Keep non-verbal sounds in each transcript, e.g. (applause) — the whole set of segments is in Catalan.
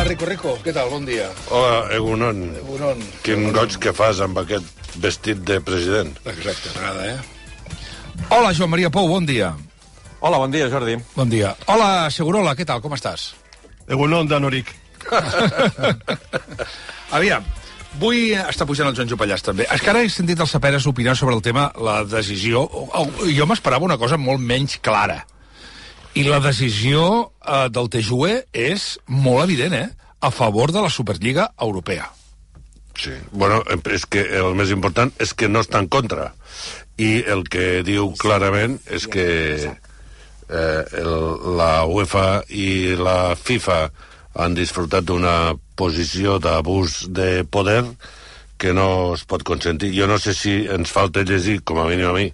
Hola, Rico Rico, què tal? Bon dia. Hola, Egunon. Egunon. Quin goig que fas amb aquest vestit de president. Exacte, m'agrada, eh? Hola, Joan Maria Pou, bon dia. Hola, bon dia, Jordi. Bon dia. Hola, Segurola, què tal, com estàs? Egunon, Danoric. (laughs) Aviam, vull estar pujant el Joan Jopallàs també. És que ara he sentit els Saperes opinar sobre el tema, la decisió... Jo m'esperava una cosa molt menys clara. I la decisió eh, del TJUE és molt evident, eh? A favor de la Superliga Europea. Sí, bueno, és que el més important és que no està en contra. I el que diu clarament és que eh, el, la UEFA i la FIFA han disfrutat d'una posició d'abús de poder que no es pot consentir. Jo no sé si ens falta llegir, com a mínim a mi,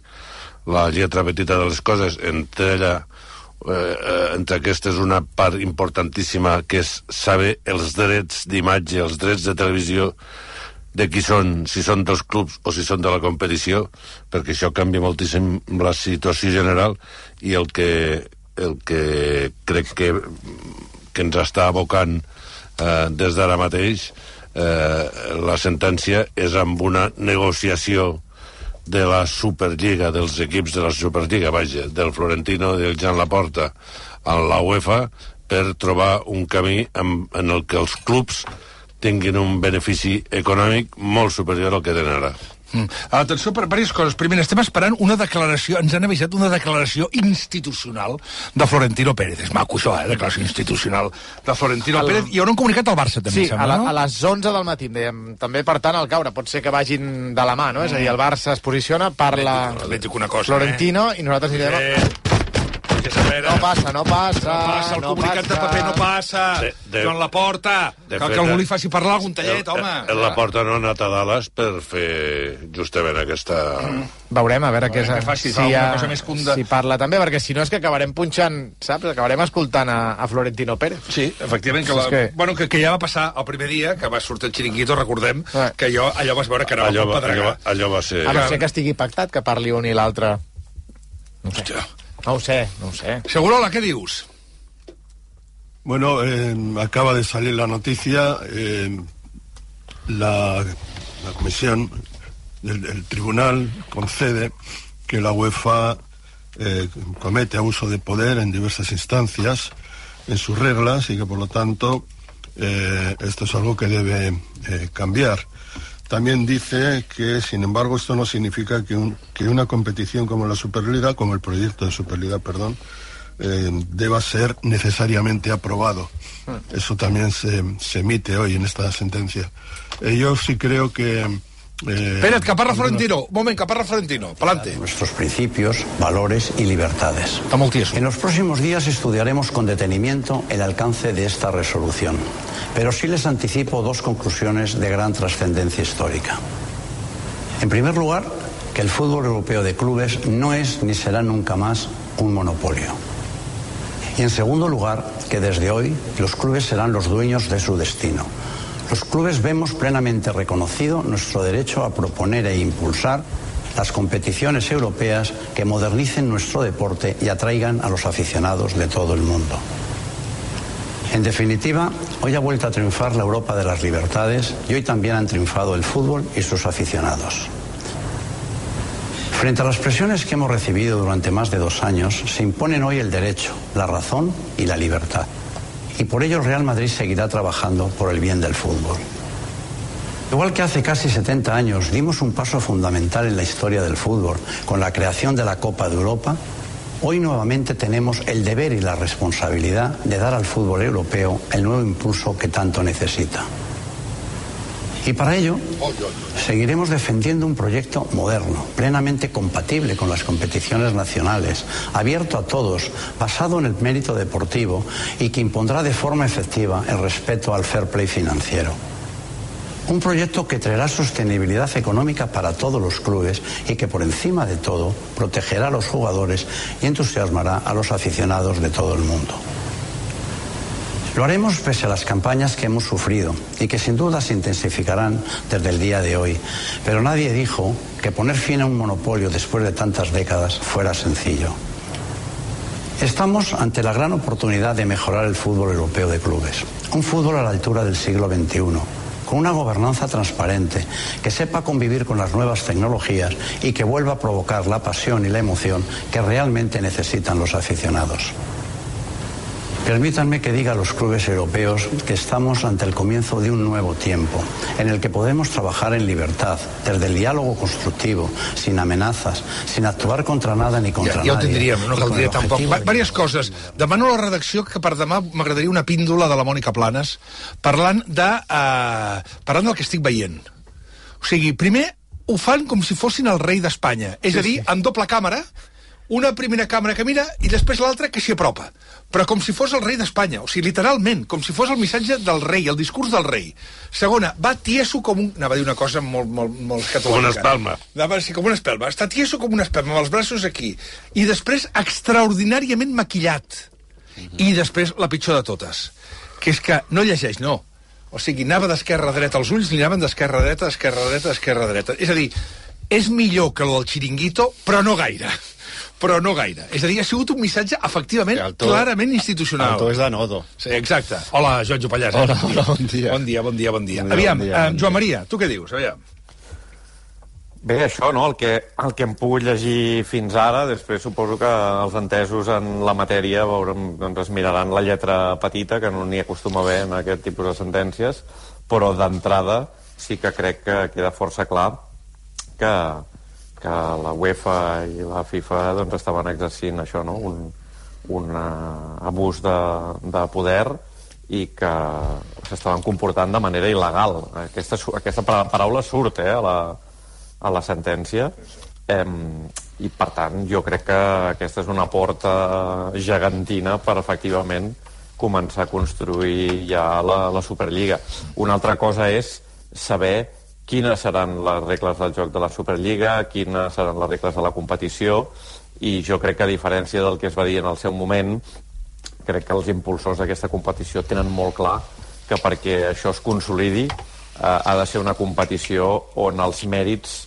la lletra petita de les coses, entre ella eh, entre aquestes una part importantíssima que és saber els drets d'imatge, els drets de televisió de qui són, si són dels clubs o si són de la competició, perquè això canvia moltíssim la situació general i el que, el que crec que, que ens està abocant eh, des d'ara mateix eh, la sentència és amb una negociació de la Superliga, dels equips de la Superliga, vaja, del Florentino, del Jan Laporta, a la UEFA, per trobar un camí en, en el que els clubs tinguin un benefici econòmic molt superior al que tenen ara. Mm. Atenció per diverses coses. Primer, estem esperant una declaració, ens han avisat una declaració institucional de Florentino Pérez. És maco això, eh? Declaració institucional de Florentino El- Pérez. I haurà un comunicat al Barça, també, Sí, em sembla, a, la, no? a les 11 del matí, dèiem. També, per tant, al caure. Pot ser que vagin de la mà, no? És a dir, el Barça es posiciona, parla dic una cosa, Florentino i nosaltres direm... Eh, que s'espera. No passa, no passa. No passa, el comunicat de paper no passa. De- de- Joan Laporta, de que, fet, que algú eh, li faci parlar algun tallet, home. El, la porta no ha anat a Dallas per fer justament aquesta... Veurem, a veure què és... que faci, si, alguna ha- cosa més que un de- si parla també, perquè si no és que acabarem punxant, saps? Acabarem escoltant a, a Florentino Pérez. Sí, efectivament, que, la, És que- bueno, que, que ja va passar el primer dia, que va sortir el xiringuito, recordem, Eh. que allò, allò vas veure que anava Allò, allò, va, allò, allò va ser... A no ser que estigui pactat que parli un i l'altre. Hòstia. No ho sé, no ho sé. Segurola, què dius? Bueno, eh, acaba de salir la noticia. eh, la, la comisión del, del tribunal concede que la UEFA eh, comete abuso de poder en diversas instancias en sus reglas y que por lo tanto eh, esto es algo que debe eh, cambiar. También dice que, sin embargo, esto no significa que, un- que una competición como la Superliga, como el proyecto de Superliga, perdón, eh, deba ser necesariamente aprobado. Eso también se, se emite hoy en esta sentencia. Eh, yo sí creo que... eh, Pérez, que parla Florentino. Un moment, que parla Florentino. Palante. nuestros principios, valores y libertades. En los próximos días estudiaremos con detenimiento el alcance de esta resolución, pero sí les anticipo dos conclusiones de gran trascendencia histórica. En primer lugar, que el fútbol europeo de clubes no es ni será nunca más un monopolio. Y en segundo lugar, que desde hoy los clubes serán los dueños de su destino. Los clubes vemos plenamente reconocido nuestro derecho a proponer e impulsar las competiciones europeas que modernicen nuestro deporte y atraigan a los aficionados de todo el mundo. En definitiva, hoy ha vuelto a triunfar la Europa de las libertades y hoy también han triunfado el fútbol y sus aficionados. Frente a las presiones que hemos recibido durante más de dos años, se imponen hoy el derecho, la razón y la libertad. Y por ello el Real Madrid seguirá trabajando por el bien del fútbol. Igual que hace casi 70 años dimos un paso fundamental en la historia del fútbol con la creación de la Copa de Europa, hoy nuevamente tenemos el deber y la responsabilidad de dar al fútbol europeo el nuevo impulso que tanto necesita. Y para ello seguiremos defendiendo un proyecto moderno, plenamente compatible con las competiciones nacionales, abierto a todos, basado en el mérito deportivo y que impondrá de forma efectiva el respeto al fair play financiero. Un proyecto que traerá sostenibilidad económica para todos los clubes y que por encima de todo protegerá a los jugadores y entusiasmará a los aficionados de todo el mundo. Lo haremos pese a las campañas que hemos sufrido y que sin duda se intensificarán desde el día de hoy. Pero nadie dijo que poner fin a un monopolio después de tantas décadas fuera sencillo. Estamos ante la gran oportunidad de mejorar el fútbol europeo de clubes. Un fútbol a la altura del siglo XXI, con una gobernanza transparente, que sepa convivir con las nuevas tecnologías y que vuelva a provocar la pasión y la emoción que realmente necesitan los aficionados. Permítanme que diga a los clubes europeos que estamos ante el comienzo de un nuevo tiempo, en el que podemos trabajar en libertad, desde el diálogo constructivo, sin amenazas, sin actuar contra nada ni contra ja, ja ho nadie. tindríem, no caldria tampoc. Va, de- Vàries coses. Demano a la redacció que per demà m'agradaria una píndola de la Mònica Planes parlant, de, uh, parlant del que estic veient. O sigui, primer ho fan com si fossin el rei d'Espanya. És a dir, en doble càmera, una primera càmera que mira i després l'altra que s'hi apropa. Però com si fos el rei d'Espanya. O sigui, literalment, com si fos el missatge del rei, el discurs del rei. Segona, va tieso com un... Anava a dir una cosa molt, molt, molt escatològica. Com una espelma. Anava, sí, com una espelma. Està tieso com una espelma, amb els braços aquí. I després, extraordinàriament maquillat. I després, la pitjor de totes, que és que no llegeix, no. O sigui, anava d'esquerra a dreta, els ulls li anaven d'esquerra a dreta, d'esquerra a dreta, d'esquerra a dreta. És a dir, és millor que el del xiringuito, però no gaire. Però no gaire. És a dir, ha sigut un missatge, efectivament, El to- clarament institucional. El to és de nodo. Sí, exacte. Hola, Joan Jopallàs. Hola, hola, bon dia. Bon dia, bon dia, bon dia. Bon dia, Aviam, bon dia, eh, bon dia. Joan Maria, tu què dius? Aviam. Bé, això, no? El que, el que hem pogut llegir fins ara, després suposo que els entesos en la matèria veurem, doncs es miraran la lletra petita, que no n'hi acostuma a haver en aquest tipus de sentències, però d'entrada sí que crec que queda força clar que, que la UEFA i la FIFA doncs, estaven exercint això, no? un, un uh, abús de, de poder i que s'estaven comportant de manera il·legal. Aquesta, aquesta pa- paraula surt eh, a, la, a la sentència em, i per tant jo crec que aquesta és una porta gegantina per efectivament començar a construir ja la, la Superliga. Una altra cosa és saber quines seran les regles del joc de la Superliga, quines seran les regles de la competició, i jo crec que a diferència del que es va dir en el seu moment, crec que els impulsors d'aquesta competició tenen molt clar que perquè això es consolidi eh, ha de ser una competició on els mèrits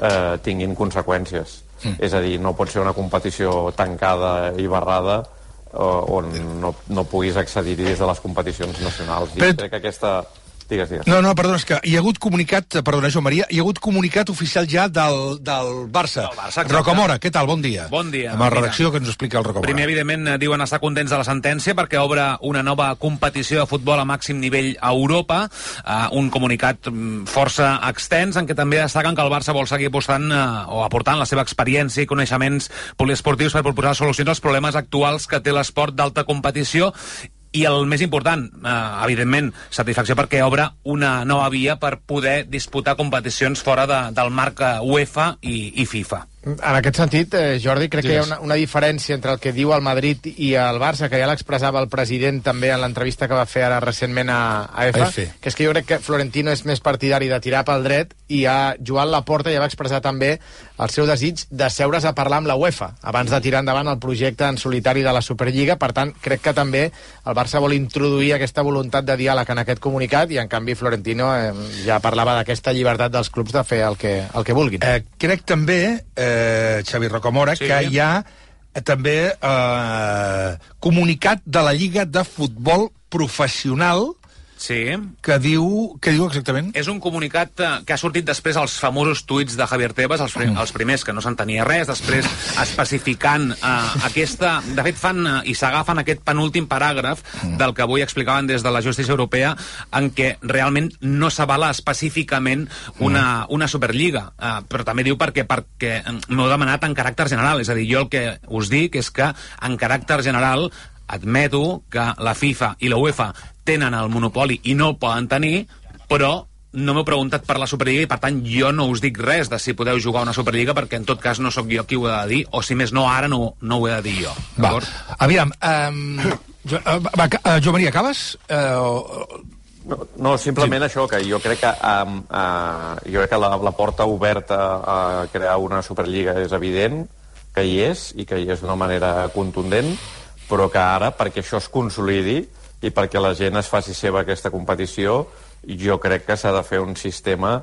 eh, tinguin conseqüències. Mm. És a dir, no pot ser una competició tancada i barrada eh, on no, no puguis accedir des de les competicions nacionals. I Però- crec que aquesta... Digues, digues. No, no, perdona, és que hi ha hagut comunicat, perdona, Joan Maria, hi ha hagut comunicat oficial ja del, del Barça. Del Barça, exacte. Rocamora, què tal? Bon dia. Bon dia. Amb la Mira. redacció que ens explica el Rocamora. Primer, evidentment, eh, diuen estar contents de la sentència perquè obre una nova competició de futbol a màxim nivell a Europa, eh, un comunicat mm, força extens en què també destaquen que el Barça vol seguir apostant eh, o aportant la seva experiència i coneixements poliesportius per proposar solucions als problemes actuals que té l'esport d'alta competició i el més important, eh, evidentment, satisfacció perquè obre una nova via per poder disputar competicions fora de, del marc eh, UEFA i, i FIFA. En aquest sentit, eh, Jordi, crec que hi ha una, una diferència entre el que diu el Madrid i el Barça, que ja l'expressava el president també en l'entrevista que va fer ara recentment a, a EFA, EFE. que és que jo crec que Florentino és més partidari de tirar pel dret i a Joan Laporta ja va expressar també el seu desig de seure's a parlar amb la UEFA abans de tirar endavant el projecte en solitari de la Superliga. Per tant, crec que també el Barça vol introduir aquesta voluntat de diàleg en aquest comunicat i, en canvi, Florentino eh, ja parlava d'aquesta llibertat dels clubs de fer el que, el que vulguin. Eh, crec també, eh, Xavi Rocamora, Sí. que hi ha eh, també eh, comunicat de la Lliga de Futbol Professional Sí. que diu, què diu exactament? És un comunicat eh, que ha sortit després als famosos tuits de Javier Tebas, els, prim, els primers que no s'entenia res, després especificant eh, aquesta... De fet, fan eh, i s'agafen aquest penúltim paràgraf del que avui explicaven des de la justícia europea en què realment no s'avala específicament una, una Superliga. Eh, però també diu perquè, perquè eh, m'ho heu demanat en caràcter general. És a dir, jo el que us dic és que en caràcter general admeto que la FIFA i la UEFA tenen el monopoli i no el poden tenir, però no m'heu preguntat per la Superliga i per tant jo no us dic res de si podeu jugar a una Superliga perquè en tot cas no sóc jo qui ho he de dir o si més no ara no, no ho he de dir jo Va, aviam, um, jo, uh, va, uh, Joan Maria, acabes? Uh, No, no simplement sí. això, que jo crec que, um, uh, jo crec que la, la porta oberta a crear una Superliga és evident, que hi és, i que hi és d'una manera contundent, però que ara, perquè això es consolidi i perquè la gent es faci seva aquesta competició, jo crec que s'ha de fer un sistema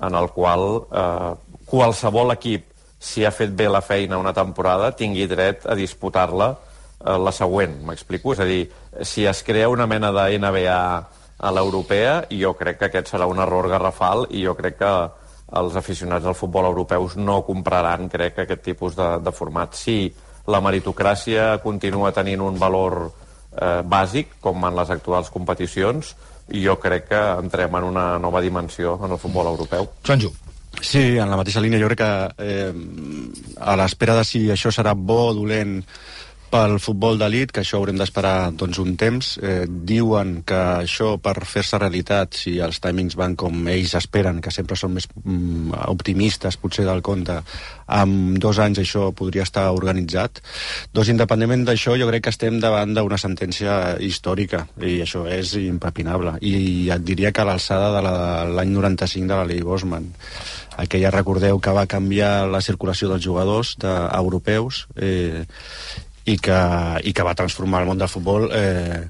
en el qual eh, qualsevol equip, si ha fet bé la feina una temporada, tingui dret a disputar-la eh, la següent, m'explico? És a dir, si es crea una mena de NBA a l'europea, jo crec que aquest serà un error garrafal i jo crec que els aficionats al futbol europeus no compraran, crec, aquest tipus de, de format. Si la meritocràcia continua tenint un valor eh, bàsic, com en les actuals competicions, jo crec que entrem en una nova dimensió en el futbol europeu. Joanjo. Sí, en la mateixa línia. Jo crec que eh, a l'espera de si això serà bo o dolent pel futbol d'elit, que això haurem d'esperar doncs, un temps. Eh, diuen que això, per fer-se realitat, si els timings van com ells esperen, que sempre són més mm, optimistes, potser del compte, amb dos anys això podria estar organitzat. Doncs, independentment d'això, jo crec que estem davant d'una sentència històrica, i això és impepinable. I et diria que a l'alçada de l'any la, 95 de la llei Bosman, aquella, recordeu, que va canviar la circulació dels jugadors de, europeus, eh, i que, i que va transformar el món del futbol eh,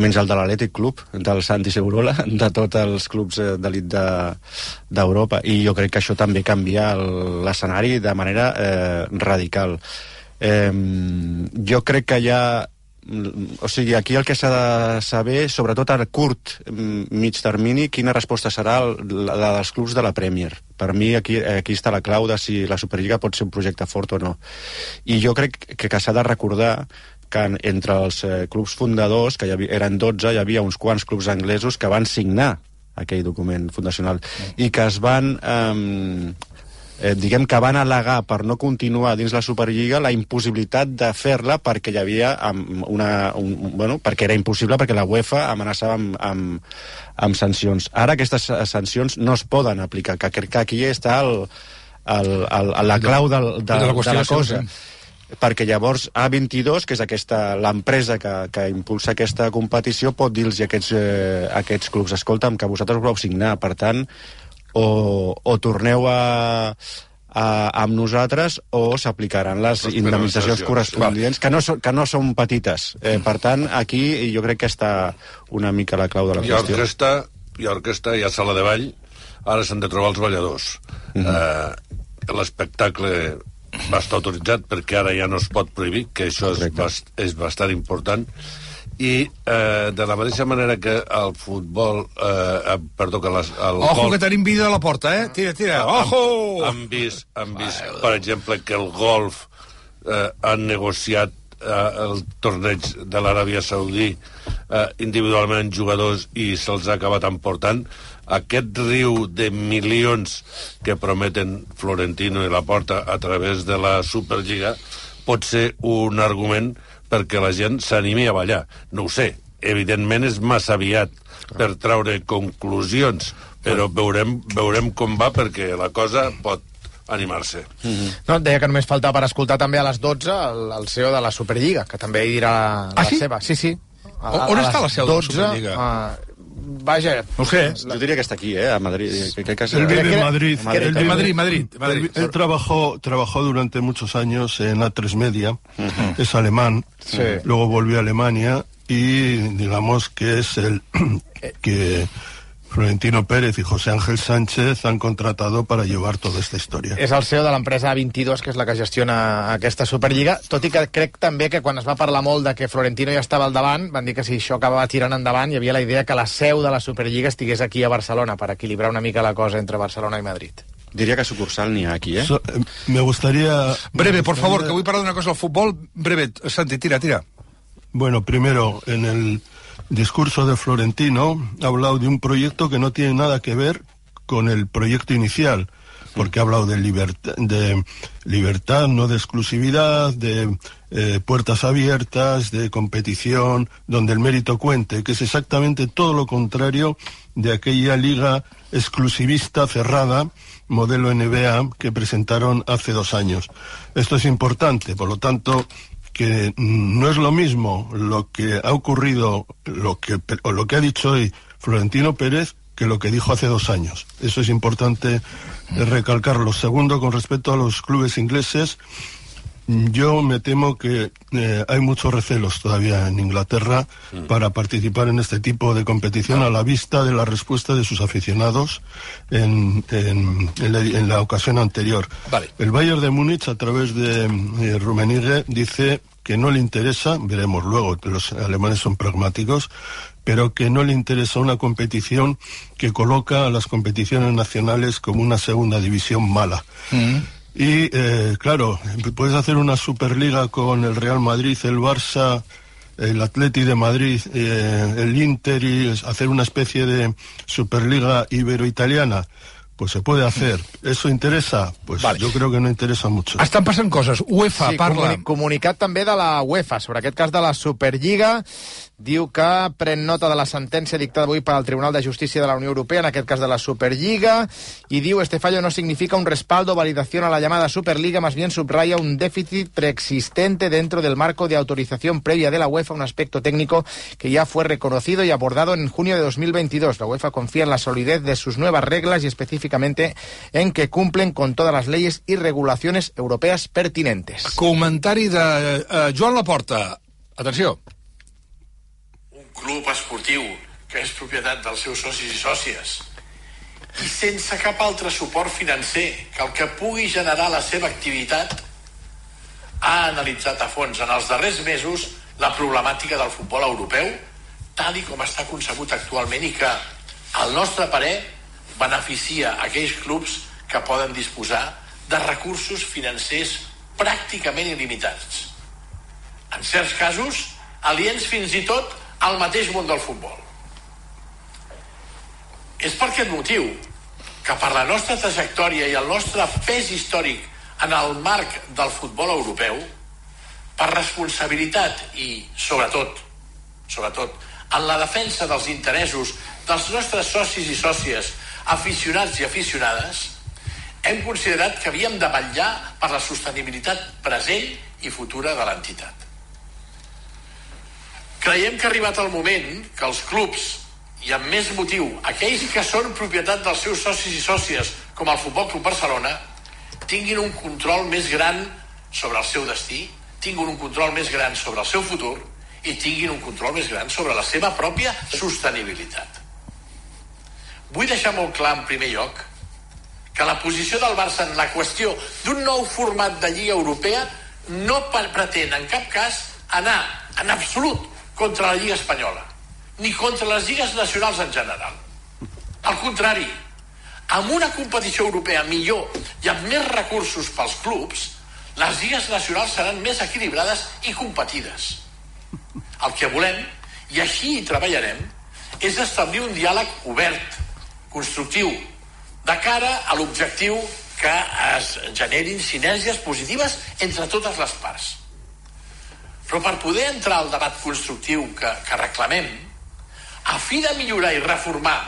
menys el de l'Atlètic Club, del Santi Segurola, (laughs) de tots els clubs eh, d'elit d'Europa. De, I jo crec que això també canvia l'escenari de manera eh, radical. Eh, jo crec que hi ha o sigui, aquí el que s'ha de saber, sobretot a curt, mig termini, quina resposta serà la, la dels clubs de la Premier. Per mi aquí, aquí està la clau de si la Superliga pot ser un projecte fort o no. I jo crec que, que s'ha de recordar que entre els eh, clubs fundadors, que hi havia, eren 12, hi havia uns quants clubs anglesos que van signar aquell document fundacional i que es van eh, eh, diguem que van al·legar per no continuar dins la Superliga la impossibilitat de fer-la perquè hi havia una, un, bueno, perquè era impossible perquè la UEFA amenaçava amb, amb, amb sancions. Ara aquestes sancions no es poden aplicar, que crec que aquí està el, el, el, la clau del, de, de, la, de la cosa. Sí perquè llavors A22, que és aquesta l'empresa que, que impulsa aquesta competició, pot dir-los a aquests, eh, aquests clubs, escolta'm, que vosaltres ho vau signar, per tant, o, o torneu a, a, amb nosaltres o s'aplicaran les indemnitzacions correspondients, que no, so, que no són petites. Eh, per tant, aquí jo crec que està una mica la clau de la I qüestió. Orquestra, I orquestra, hi ha sala de ball, ara s'han de trobar els balladors. Mm -hmm. eh, L'espectacle va estar autoritzat perquè ara ja no es pot prohibir, que això és, bast, és bastant important i eh, de la mateixa manera que el futbol eh, perdó, que les, el Ojo golf, que tenim vida a la porta, eh? Tira, tira, ojo! Han, han vist, han vist per exemple, que el golf eh, han negociat eh, el torneig de l'Aràbia Saudí eh, individualment jugadors i se'ls ha acabat emportant aquest riu de milions que prometen Florentino i la Porta a través de la Superliga pot ser un argument perquè la gent s'animi a ballar. No ho sé, evidentment és massa aviat per traure conclusions, però veurem, veurem com va perquè la cosa pot animar-se. Mm -hmm. No, deia que només falta per escoltar també a les 12 el, el CEO de la Superliga, que també hi dirà la, ah, sí? seva. Sí, sí. A, a, on està la seu 12, de la Superliga? Uh, Vaja, no sé. Yo diría que está aquí, ¿eh? A Madrid. Que, que, él vive en Madrid. Madrid, él, Madrid, Madrid, Madrid. Él, él, trabajó, trabajó durante muchos años en A3 Media, uh -huh. es alemán, sí. luego volvió a Alemania y digamos que es el (clears throat) que Florentino Pérez i José Ángel Sánchez han contratado para llevar toda esta història. És el CEO de l'empresa 22, que és la que gestiona aquesta Superliga, tot i que crec també que quan es va parlar molt de que Florentino ja estava al davant, van dir que si això acabava tirant endavant, hi havia la idea que la seu de la Superliga estigués aquí a Barcelona, per equilibrar una mica la cosa entre Barcelona i Madrid. Diria que sucursal n'hi ha aquí, eh? So, me gustaría... Breve, por favor, que vull parlar d'una cosa al futbol. Breve, Santi, tira, tira. Bueno, primero, en el discurso de Florentino ha hablado de un proyecto que no tiene nada que ver con el proyecto inicial, porque ha hablado de, libertad, de libertad, no de exclusividad, de eh, puertas abiertas, de competición, donde el mérito cuente, que es exactamente todo lo contrario de aquella liga exclusivista cerrada, modelo NBA, que presentaron hace dos años. Esto es importante, por lo tanto, que no es lo mismo lo que ha ocurrido, lo que, o lo que ha dicho hoy Florentino Pérez que lo que dijo hace dos años. Eso es importante eh, recalcarlo. Segundo, con respecto a los clubes ingleses, yo me temo que eh, hay muchos recelos todavía en Inglaterra Mm. para participar en este tipo de competición a la vista de la respuesta de sus aficionados en, en- en la, en la ocasión anterior. Vale. El Bayern de Múnich, a través de eh, Rummenigge, dice que no le interesa, veremos luego, que los alemanes son pragmáticos, pero que no le interesa una competición que coloca a las competiciones nacionales como una segunda división mala. Y eh, claro, puedes hacer una Superliga con el Real Madrid, el Barça, el Atleti de Madrid, eh, el Inter y hacer una especie de Superliga ibero-italiana. Pues se puede hacer. ¿Eso interesa? Pues Vale. yo creo que no interesa mucho. Estan passant coses. UEFA sí, parla... comuni comunicat també de la UEFA sobre aquest cas de la Superliga. Diu que pren nota de la sentència dictada avui pel Tribunal de Justícia de la Unió Europea, en aquest cas de la Superliga, y diu este fallo no significa un respaldo o validación a la llamada Superliga, más bien subraya un déficit preexistente dentro del marco de autorización previa de la UEFA, un aspecto técnico que ya fue reconocido y abordado en junio de 2022. La UEFA confía en la solidez de sus nuevas reglas y específicamente en que cumplen con todas las leyes y regulaciones europeas pertinentes. Comentari de uh, Joan Laporta. Atenció. Club esportiu que és propietat dels seus socis i sòcies i sense cap altre suport financer que el que pugui generar la seva activitat ha analitzat a fons en els darrers mesos la problemàtica del futbol europeu tal i com està concebut actualment i que, al nostre parer, beneficia aquells clubs que poden disposar de recursos financers pràcticament il·limitats. En certs casos, aliens fins i tot al mateix món del futbol. És per aquest motiu que per la nostra trajectòria i el nostre pes històric en el marc del futbol europeu, per responsabilitat i, sobretot, sobretot, en la defensa dels interessos dels nostres socis i sòcies, aficionats i aficionades, hem considerat que havíem de vetllar per la sostenibilitat present i futura de l'entitat. Creiem que ha arribat el moment que els clubs, i amb més motiu, aquells que són propietat dels seus socis i sòcies, com el Futbol Club Barcelona, tinguin un control més gran sobre el seu destí, tinguin un control més gran sobre el seu futur i tinguin un control més gran sobre la seva pròpia sostenibilitat. Vull deixar molt clar en primer lloc que la posició del Barça en la qüestió d'un nou format de Lliga Europea no pre- pretén en cap cas anar en absolut contra la Lliga Espanyola ni contra les lligues nacionals en general. Al contrari, amb una competició europea millor i amb més recursos pels clubs, les lligues nacionals seran més equilibrades i competides. El que volem, i així hi treballarem, és establir un diàleg obert, constructiu, de cara a l'objectiu que es generin sinergies positives entre totes les parts. Però per poder entrar al debat constructiu que, que reclamem, a fi de millorar i reformar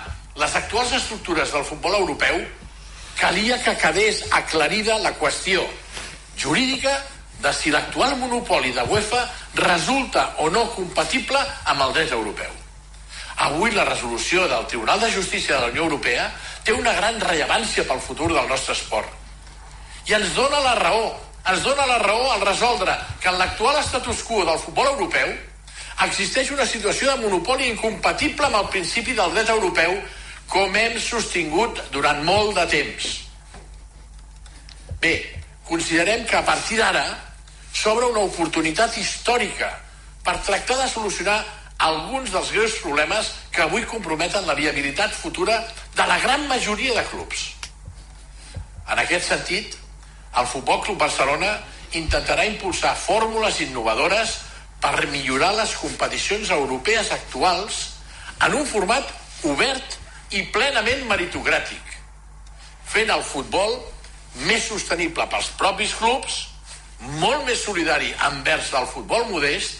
les actuals estructures del futbol europeu, calia que quedés aclarida la qüestió jurídica de si l'actual monopoli de UEFA resulta o no compatible amb el dret europeu. Avui la resolució del Tribunal de Justícia de la Unió Europea té una gran rellevància pel futur del nostre esport. I ens dona la raó, ens dona la raó al resoldre que en l'actual status quo del futbol europeu existeix una situació de monopoli incompatible amb el principi del dret europeu com hem sostingut durant molt de temps. Bé, considerem que a partir d'ara s'obre una oportunitat històrica per tractar de solucionar alguns dels greus problemes que avui comprometen la viabilitat futura de la gran majoria de clubs. En aquest sentit, el Futbol Club Barcelona intentarà impulsar fórmules innovadores per millorar les competicions europees actuals en un format obert i plenament meritocràtic, fent el futbol més sostenible pels propis clubs, molt més solidari envers el futbol modest,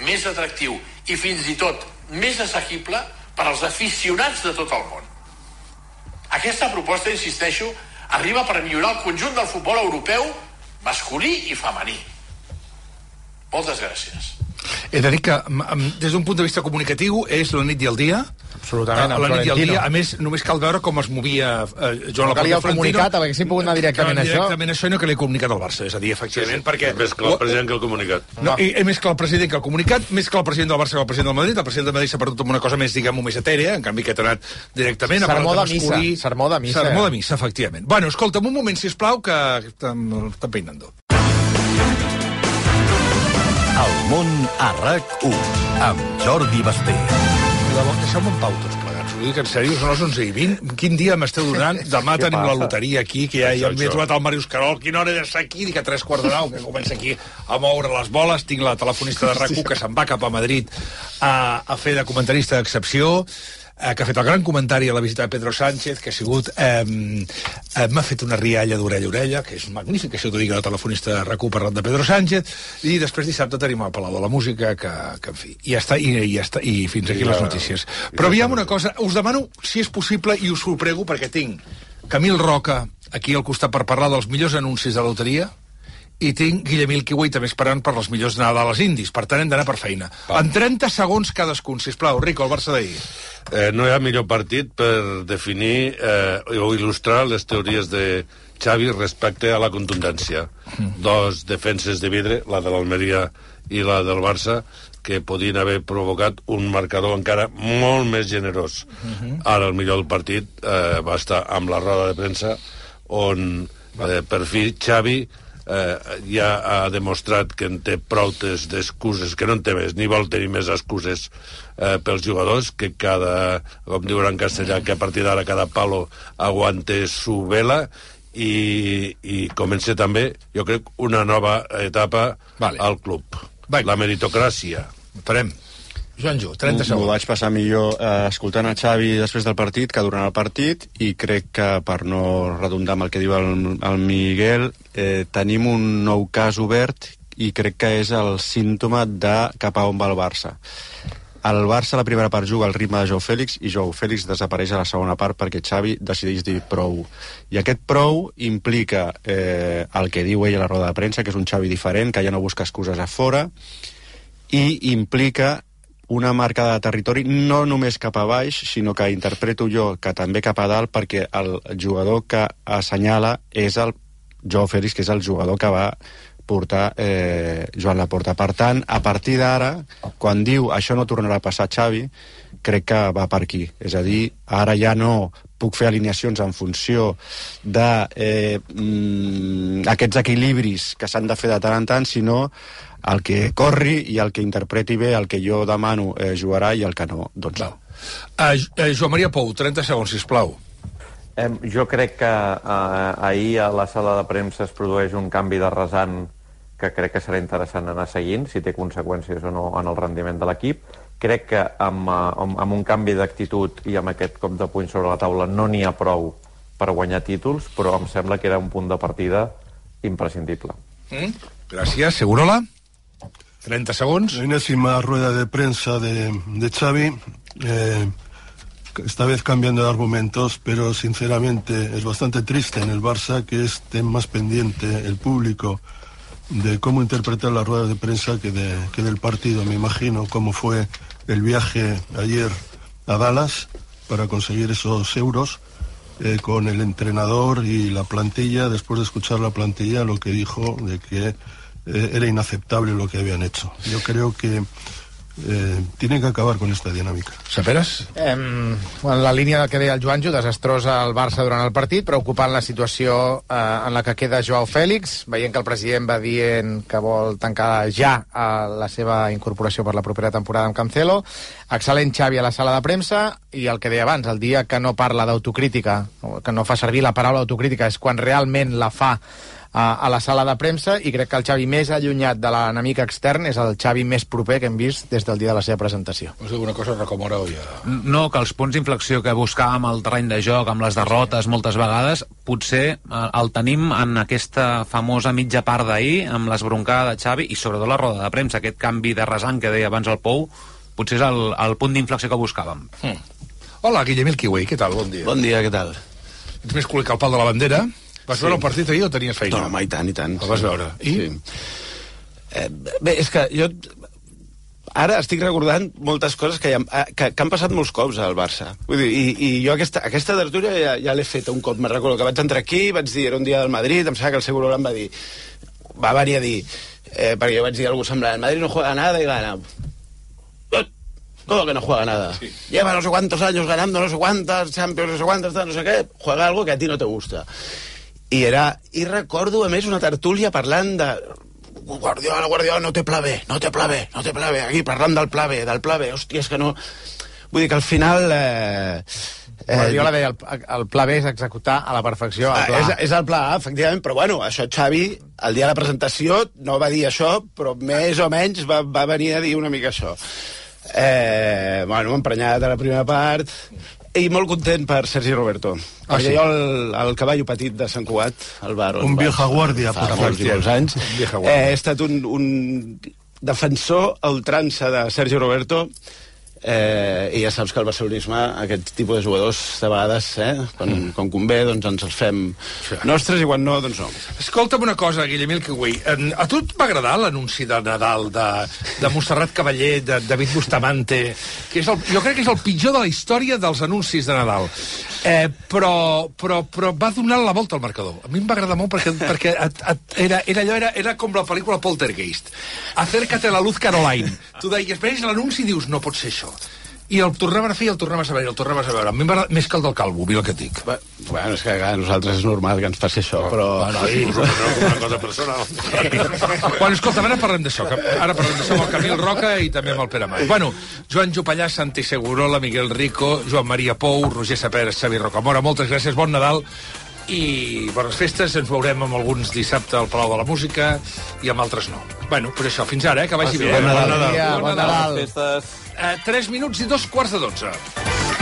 més atractiu i fins i tot més assequible per als aficionats de tot el món. Aquesta proposta, insisteixo, arriba per millorar el conjunt del futbol europeu masculí i femení. Moltes gràcies. He de dir que, des d'un punt de vista comunicatiu, és la nit i el dia. Absolutament, Eh, La nit i el Florentino. dia, a més, només cal veure com es movia eh, Joan No calia el Laporta i comunicat, perquè haguessin pogut anar directament a això. Directament a això i no calia comunicat al Barça, és a dir, efectivament, perquè... Més clar el president que el comunicat. No, i, i més que el president que el comunicat, més que el president del Barça que el president del Madrid, el president del Madrid s'ha perdut amb una cosa més, diguem-ho, més etèrea, en canvi que ha anat directament... Sermó de missa, sermó de missa. Sermó de missa, efectivament. Bueno, escolta'm un moment, si us plau, que estem peinando. El món a RAC1 amb Jordi Basté. Deixeu-me en pau tots plegats. Ho dic en sèrio, són les 11 i 20. Quin dia m'esteu donant? (laughs) Demà tenim la loteria aquí, que ja, ja m'he trobat el Màrius Carol. Quina hora he d'estar aquí? Dic a tres quarts de nou, que comença aquí a moure les boles. Tinc la telefonista de RAC1 que se'n va cap a Madrid a, a fer de comentarista d'excepció eh, que ha fet el gran comentari a la visita de Pedro Sánchez, que ha sigut... Eh, eh, M'ha fet una rialla d'orella a orella, que és magnífic, això t'ho digui la telefonista de RAC1 parlant de Pedro Sánchez, i després dissabte tenim el Palau de la Música, que, que en fi, i ja està, i, i ja està, i fins aquí I les la- notícies. Però la- aviam una cosa, us demano si és possible, i us ho prego, perquè tinc Camil Roca aquí al costat per parlar dels millors anuncis de loteria, i tinc Guillemil Kiwi també esperant per les millors anades a les Indis. Per tant, hem d'anar per feina. En 30 segons cadascun, sisplau. Rico, el Barça d'ahir. Eh, no hi ha millor partit per definir eh, o il·lustrar les teories de Xavi respecte a la contundència. Dos defenses de vidre, la de l'Almeria i la del Barça, que podien haver provocat un marcador encara molt més generós. Ara el millor del partit eh, va estar amb la roda de premsa on eh, per fi Xavi eh, ja ha demostrat que en té prou d'excuses, que no en té més, ni vol tenir més excuses eh, pels jugadors, que cada, com diuen en castellà, que a partir d'ara cada palo aguante su vela, i, i comença també, jo crec, una nova etapa Vale. al club. Vai. La meritocràcia. Esperem. Joanjo, 30 M'ho segons. vaig passar millor eh, escoltant a Xavi després del partit que durant el partit i crec que, per no redundar amb el que diu el, el Miguel, eh, tenim un nou cas obert i crec que és el símptoma de cap a on va el Barça. El Barça la primera part juga al ritme de Joao Fèlix i Joao Fèlix desapareix a la segona part perquè Xavi decideix dir prou. I aquest prou implica eh, el que diu ell a la roda de premsa, que és un Xavi diferent, que ja no busca excuses a fora, i implica una marca de territori no només cap a baix, sinó que interpreto jo que també cap a dalt perquè el jugador que assenyala és el Joao Félix, que és el jugador que va portar eh, Joan Laporta. Per tant, a partir d'ara, quan diu això no tornarà a passar Xavi, crec que va per aquí. És a dir, ara ja no puc fer alineacions en funció de eh, mm, aquests equilibris que s'han de fer de tant en tant, sinó el que corri i el que interpreti bé el que jo demano eh, jugarà i el que no, doncs no. Uh, Joan Maria Pou, 30 segons, sisplau. Eh, jo crec que eh, ahir a la sala de premsa es produeix un canvi de rasant que crec que serà interessant anar seguint, si té conseqüències o no en el rendiment de l'equip. Crec que amb, eh, amb, amb un canvi d'actitud i amb aquest cop de puny sobre la taula no n'hi ha prou per guanyar títols, però em sembla que era un punt de partida imprescindible. Mm? Gràcies. Segurola? 30 segons. La enésima rueda de prensa de, de Xavi, eh, esta vez cambiando de argumentos, pero sinceramente es bastante triste en el Barça que esté más pendiente el público de cómo interpretar la rueda de prensa que, de, que del partido. Me imagino cómo fue el viaje ayer a Dallas para conseguir esos euros eh, con el entrenador y la plantilla, después de escuchar la plantilla, lo que dijo de que eh, era inaceptable lo que habían hecho. Yo creo que eh, tienen que acabar con esta dinámica. Saperes? Eh, en la línia del que deia el Joanjo, desastrosa el Barça durant el partit, preocupant la situació eh, en la que queda Joao Fèlix, veient que el president va dient que vol tancar ja eh, la seva incorporació per la propera temporada amb Cancelo, excel·lent Xavi a la sala de premsa, i el que deia abans, el dia que no parla d'autocrítica, que no fa servir la paraula autocrítica, és quan realment la fa a, a la sala de premsa i crec que el Xavi més allunyat de l'enemic extern és el Xavi més proper que hem vist des del dia de la seva presentació. Vols dir alguna cosa, Racomora, o ja... No, que els punts d'inflexió que buscàvem al terreny de joc, amb les derrotes moltes vegades, potser eh, el tenim en aquesta famosa mitja part d'ahir, amb l'esbroncada de Xavi i sobretot la roda de premsa, aquest canvi de rasant que deia abans el Pou, potser és el, el punt d'inflexió que buscàvem. Mm. Hola, Guillemil Kiwi, què tal? Bon dia. Bon dia, què tal? Ets més culer que el pal de la bandera. Vas Sí. veure el partit ahir o tenies feina? No, home, i tant, i tant. El vas veure. I? Sí. Eh, bé, és que jo ara estic recordant moltes coses que, ja, eh, que, que han passat molts cops al Barça. Vull dir, i, i jo aquesta, aquesta tertúlia ja, ja l'he fet un cop. Me recordo que vaig entrar aquí, vaig dir, era un dia del Madrid, em sembla que el seu em va dir, va venir a dir, eh, perquè jo vaig dir alguna semblant, el Madrid no juega nada i gana. ¿Cómo que no juega nada? Sí. Lleva no sé cuántos años ganando no sé cuántas Champions, no sé cuántas, no sé què, juega algo que a ti no te gusta. I era... I recordo, a més, una tertúlia parlant de... Guardiola, Guardiola, no té pla B, no té pla B, no té pla B, aquí parlant del pla B, del pla B, hòstia, és que no... Vull dir que al final... Eh, Eh, Guardiola deia, el, el pla B és executar a la perfecció el pla Ah, és, és el pla A, efectivament, però bueno, això Xavi, el dia de la presentació, no va dir això, però més o menys va, va venir a dir una mica això. Eh, bueno, emprenyat a la primera part, i molt content per Sergi Roberto. Ah, sí? jo el, el cavallo petit de Sant Cugat, el bar... Un vieja guàrdia, per molts, i molts anys, eh, he estat un, un defensor a ultrança de Sergi Roberto, Eh, i ja saps que el barcelonisme, aquest tipus de jugadors, de vegades, eh, quan, mm. quan convé, doncs ens els fem nostres i quan no, doncs no. Escolta'm una cosa, Guillem Ilkeway. A tu et va agradar l'anunci de Nadal de, de Montserrat Cavaller, de David Bustamante, que és el, jo crec que és el pitjor de la història dels anuncis de Nadal. Eh, però, però, però va donar la volta al marcador. A mi em va agradar molt perquè, perquè et, et, era, era, allò, era, era com la pel·lícula Poltergeist. Acércate a la luz, Caroline. Tu deies, veus l'anunci i dius, no pot ser això. I el tornaven a fer i el tornaves a veure, i el tornaves a veure. A mi m'agrada més que el del Calvo, mira el que dic. Va, bueno, és que a nosaltres és normal que ens passi això, però... Bueno, i... una cosa personal. (laughs) Bueno, escolta, ara parlem d'això. Ara parlem d'això amb el Camil Roca i també amb el Pere Mai. Bueno, Joan Jopallà, Santi Segurola, Miguel Rico, Joan Maria Pou, Roger Saperes, Xavi Rocamora, moltes gràcies, bon Nadal i bones festes, ens veurem amb alguns dissabte al Palau de la Música i amb altres no. Bueno, pues això, fins ara, eh, que vagi Ah, sí, bé. bon Nadal. Bon Nadal. Bon Nadal. Festes. Eh, 3 minuts i dos quarts de 12.